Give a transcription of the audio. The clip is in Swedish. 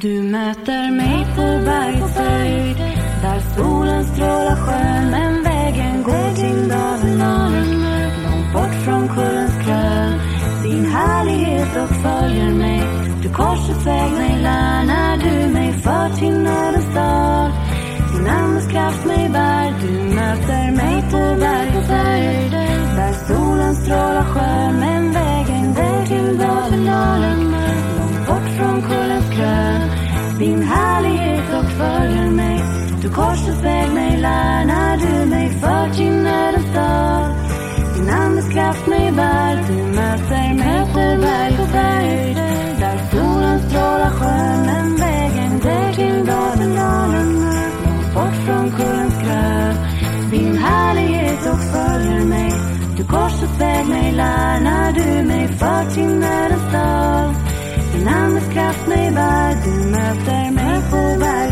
Du möter mig på bergets höjd där solen strålar skön men vägen går tyngd till dalen långt bort från kullens krön. Din härlighet och följer mig. Du korsets väg mig lär när du mig för till nödens dal. Din andes kraft mig bär. Du möter mig på bergets höjd korsets väg mig lär när du mig för till nödens dal. Din andes kraft mig bär. Du möter mig på berg och höjd där solen strålar skön men vägen går till dalen långt bort från kullens krön. Din härlighet och följer mig. Du korsets väg mig lär när du mig för till nödens dal. Din andes kraft mig bär. du möter mig på berg